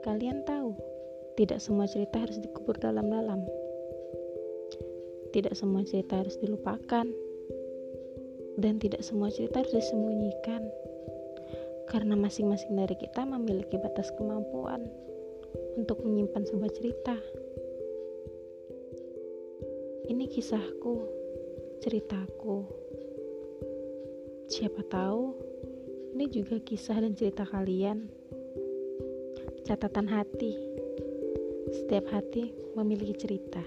Kalian tahu, tidak semua cerita harus dikubur dalam-dalam. Tidak semua cerita harus dilupakan. Dan tidak semua cerita harus disembunyikan. Karena masing-masing dari kita memiliki batas kemampuan untuk menyimpan sebuah cerita. Ini kisahku, ceritaku. Siapa tahu ini juga kisah dan cerita kalian. Catatan hati. Setiap hati memiliki cerita.